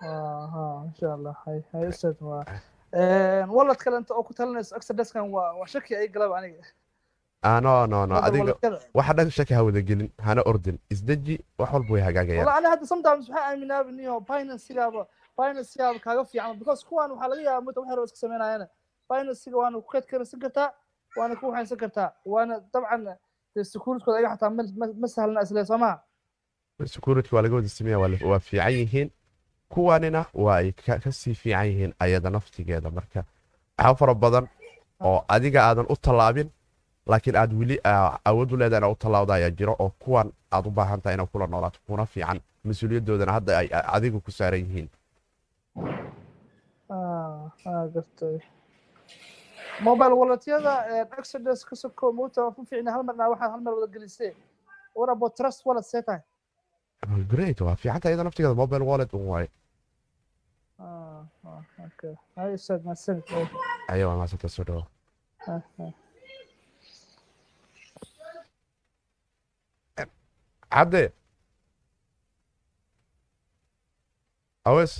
Aha insha allah. Hay hay ustaad waa walad kale inta oo ku talinayso exoduskan waa waa shaki ay galaba aniga
waxa dhan shaki ha wada gelin hana ordin. Isdeji wax walba way hagaagayaan
wala aniga hadda sometimes waxaa aaminaa niyo binansigaaba binansigaaba kaaga fiican because kuwan waxaa laga yaabaa muddo wax yar oo iska sameynayana binansiga waana ku keed karaysan kartaa waana ku waxaysan kartaa waana dabcan dee securitkooda ayaga xataa ma ma- ma sahlana isle soo maha
security waa laga wada sameeya waa fiican yihiin. Kuwanina waa ay ka ka sii fiican yihiin ayada naftigeeda marka. Waxaa fara badan oo adiga aadan u tallaabin laakiin aad weli awood u leedahay inaad u tallaabda ayaa jiro oo kuwan aad u baahan tahay inaad kula noolaato kuna fiican mas'uuliyadoodana hadda ay adiga ku saaran yihiin.
Ah gartay mobile walletyada exodus ka soko mota waa ku fiicna hal marna waxaa hal mar wada gelisee what about trust wallet see tahay?
Great waa fiicanta iyada naftigeeda mobile wallet un waaye.
Ah ah okay. Hay ustaad mahadsanid
aya waa maasanta soo dhawo Cabde awes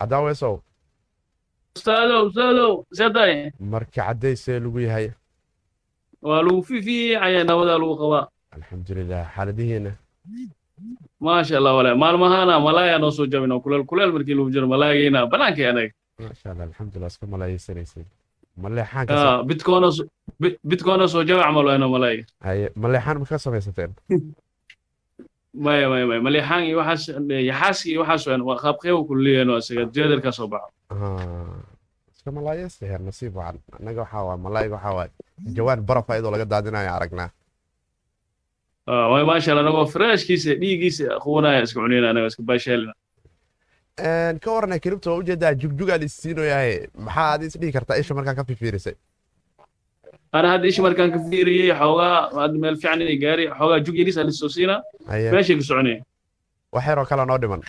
cadda awesow
ustaadow ustaadow seedahay
marka caddaysee lagu yahay
waa lagu fiifiicaya nabadaa lagu qabaa
alxamdulilah xaaladihiina
maasha allah walahi maalmahana malaaya noo soo jabina kuleel kuleel markii lagu jiro malaayagayna bannaankay anaga
maasha allah alxamdulilah iska maleeyeysanaysay ka
Ah, soo- jabac malwayno malaayiga
haye maleexaan ma ka samaysateen?
Maya maya maya maleexaan iyo waxaas yaxaaski iyo waxaas weyn waa qaabqeebu kulliyeeno isaga jeedalka soo baxo.
Ah, iska heer nasiib wacan annaga waxaa waa malaayiga waxaa waa jawaan baraf ayadoo laga daadinayo aragnaa.
Ah, waay maasha allah anagoo freshkiisa dhiiggiisa qubanaya iska cunayna anaga iska baasheelina
ka warana kiribta waa u jeedaa jugjugaa liisiinoyahay maxaa aad is dhihi kartaa isha markaa ka fifiirisay?
Ana hadda ishi markaan ka fiiriyey xoogaa hadda meel fiican inay gaari xoogaa jug yariis aa lisoo siina meeshay ku soconaya
wax yaroo kale noo dhiman.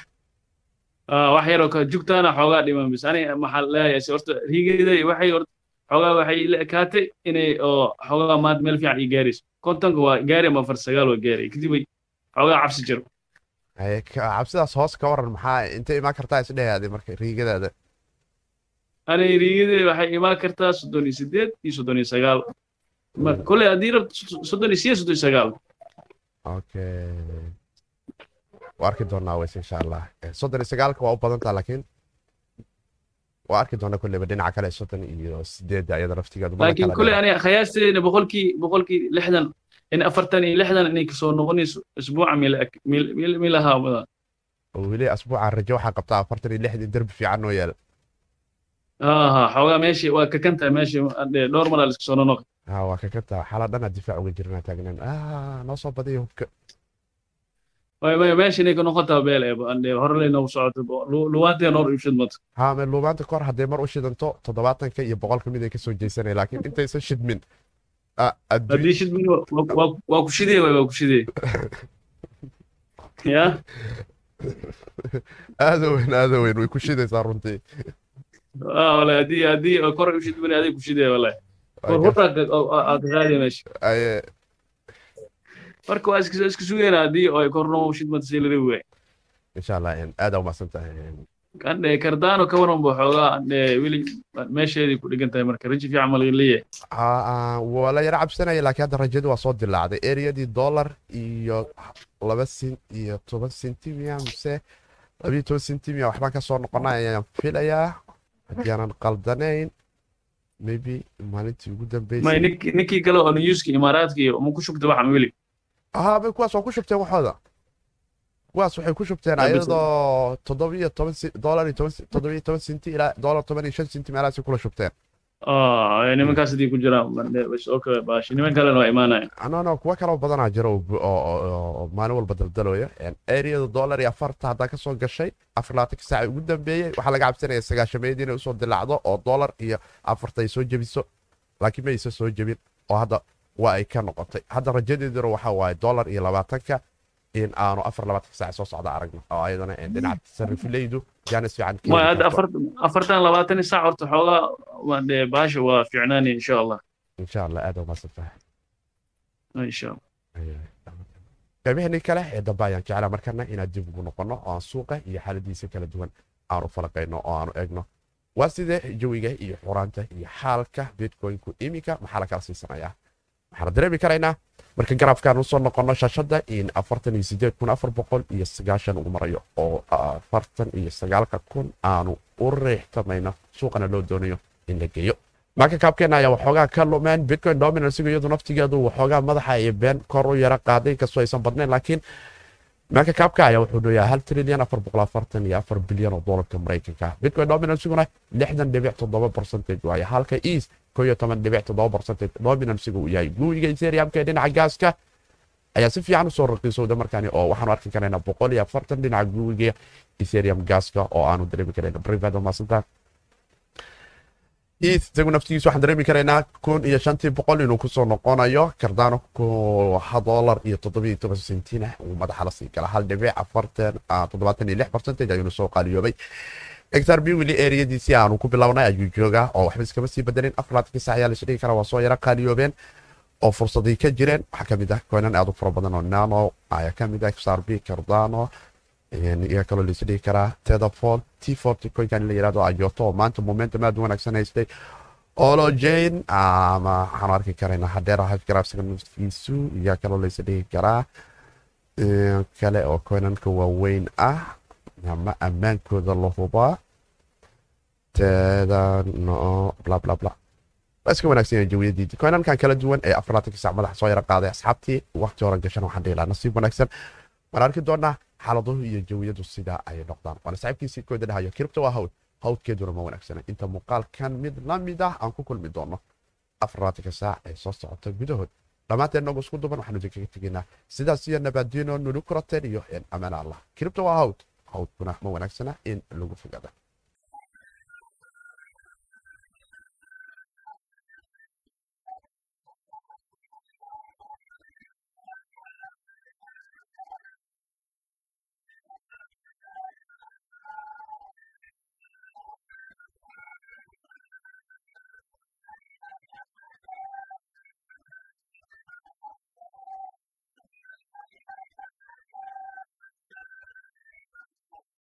Ah, wax yaroo ka jugtaana xoogaa dhiman bis ani maxaa leeyahay se horta riigeeda waxay horta xoogaa waxay la ekaatay inay oo xoogaa maanta meel fiican ii gaarayso kontonka waa gaari ama afar sagaal waa gaaray kadib xoogaa cabsi jiro
cabsidaas hoos ka waran maxaa intay imaan kartaa isdhehaadi marka riigadaada?
Ani riigeeda waxay imaan kartaa soddon iyo sideed iyo soddon iyo sagaal. Ma- kolley haddii rabto soddon iyo sideed soddon iyo sagaal.
Okay waa arki doonaa weys insha allah Eh, soddon iyo sagaalka waa u badantaa laakiin waa arki doonaa kolleyba dhinaca kale soddon iyo sideedda iyada naftigeedu mana
laakiin kolley ani khayaasteena boqolkii boqolkii lixdan in afartan iyo lixdan inay ka soo noqonayso isbuuca milahaa
wadaan asbuuca rajo waxaa qabtaa afartan iyo lixdii derbi fiican noo yaalla
ha xoogaa meeshii waa kakantaa meeshii dhowr maraa la isku soo nonoqi
ha waa kakantaa xaalaa dhanaa difaac uga jirnaa taagnaan. Ah noo soo badiyo hubka.
Meesha inay ka noqotaa beel ee hore socoto luwaantee noor iibshad
ha me luubaanta kahor haddee mar u shidanto todobaatanka iyo boqolka mid ay ka soo jeysanaya laakiin intaysan shidmin
waa ku shidee waa ku shidee ya
aada weyn aada weyn way ku shidaysaa runtii
walahi haddii haddii koray u shidmani aday ku shidee walahi
aye
marka waa iska haddii ay kornoo shidmanta sii waay
insha allah aada umahsan
kandhe kardaano ka waran buu xoogaa andhe weli meesheedii ku dhigan tahay marka raji fiican ma laga leeyahay
waa la yara cabsanaya laakiin hadda rajadu waa soo dilaacday ereyadii dollar iyo laba sent iyo toban centimia mise labiyo toban centimia waxbaan ka soo ayaan filayaa. Haddii aanan qaldanayn maybe maalintii ugu dambeysay.
Ninkii kale oo newska imaaraadka iyo ma ku shugta waxa weli
ahaa bay kuwaas waa ku shubteen waxooda kuwaas waxay ku shubteen
Ah,
ayadoo toddobiyo toban si- toddobiyo toban senti ilaa dollar toban iyo shan senti meelahaasay kula shubteen.
Ah nimankaas haddii ku jiraan baashi. Niman kalena waa imaanaya.
No no kuwa kaloo badanaa jira oo oo- oo oo maalin walba daldalooya. Areada dollar iyo afarta haddaa ka soo gashay afar labaatanka saaca ugu dambeeyey waxaa laga cabsanaya sagaashameedii inay u soo dilaacdo oo dollar iyo afarta ay soo jebiso. Laakiin ma aysan soo jebin oo hadda waa ay ka noqotay. Hadda rajadeeduna waxaa waaye dollar iyo labaatanka in aanu afar labaatanka saaca soo socda aragno oo ayadana dhinaca sarifileydu jaanis fiican keeni
ma hadda
karto.
afar afartan labaatan saac horta xoogaa waa dee baasha waa fiicnaani insha allah
insha allah aad umaasan tahay
insha allah
qaybaheenii kale ee dambe ayaan jeclaa markana inaan dib ugu noqono oo aan suuqa iyo xaaladiisa kala duwan aan u falaqayno oo aanu egno waa sidee jawiga iyo xuraanta iyo xaalka bitcoinku iminka maxaa la kala siisanayaa waxaana dareemi karaynaa marka garaafkaan u soo noqono shashada in afartan iyo sideed kun afar boqol iyo sagaashan uu marayo oo afartan iyo sagaalka kun aanu u riixtamayno suuqana loo doonayo in la geeyo. Marka kaabkeena ayaa waxoogaa ka lumeen bitcoin dominansigu iyadu naftigeedu waxoogaa madaxa iyo been kor u yara qaaday inkastoo aysan badnayn laakiin marka kaabka ayaa wuxuu dhoyaa hal trilyan afar boqol afartan iyo afar bilyan oo doolarka maraykanka. Bitcoin dominansiguna lixdan dhibic toddoba percentage waaye halka east dominansigu uu dhinaca gaaska ayaa si fiican u soo raqiisowda markaani oo waxaanu arki karaynaa boqol iyo afartan dhinaca guuyiga ethereum gaaska oo aanu dareemi karayna private maasantaa ETH isagu naftigiisa waxaan dareemi karaynaa kun iyo shantii boqol inuu ku soo noqonayo cardano ha dollar iyo toddobiyo toban sentina uu madaxa la sii gala hal dhibic afartan toddobaatan iyo lix percentage ayuuna soo qaaliyoobay hectar b wili eriyadiisii aanu ku bilownay ayuu joogaa oo waxba iskama sii bedelin. Afaraadkii sac ayaa laisdhigi karaa waa soo yara qaaliyoobeen oo fursadii ka jireen. Waxaa ka mid ah koynan aad u fara badan oo nano ayaa ka mid ah b cardano iyo kaloo laisdhigi karaa tedafol t forty koynkan la yiraahdo ayoto. Maanta momentum aad u wanaagsan haystay olo ama waxaanu arki karaynaa hadeer hafgaraafsiga naftiisu iyo kaloo laisdhigi karaa kale oo koynanka waaweyn ah ammaankooda la hubaa iska wanaagsan yahay jawiyadiidii koynankan kala duwan ee afarlaatanka sac madaxa soo yara qaaday asxaabtii waqti horan gashan waxaan dhihi nasiib wanaagsan waan arki doonaa xaaladuhu iyo jawiyadu sidaa ay noqdaan waana saaxiibkiisii kooda dhahayo kiribta waa hawd hawdkeeduna ma wanaagsana inta muuqaalkan mid la mid ah aan ku kulmi doono afarlaatanka saac ee soo socota gudahood dhammaanteen nagu isku duban waxaanu idinkaga tegaynaa sidaas iyo nabaadiino nulu kurateen iyo ammaan allah kiribta waa hawd hawdkuna ma wanaagsana in lagu fogada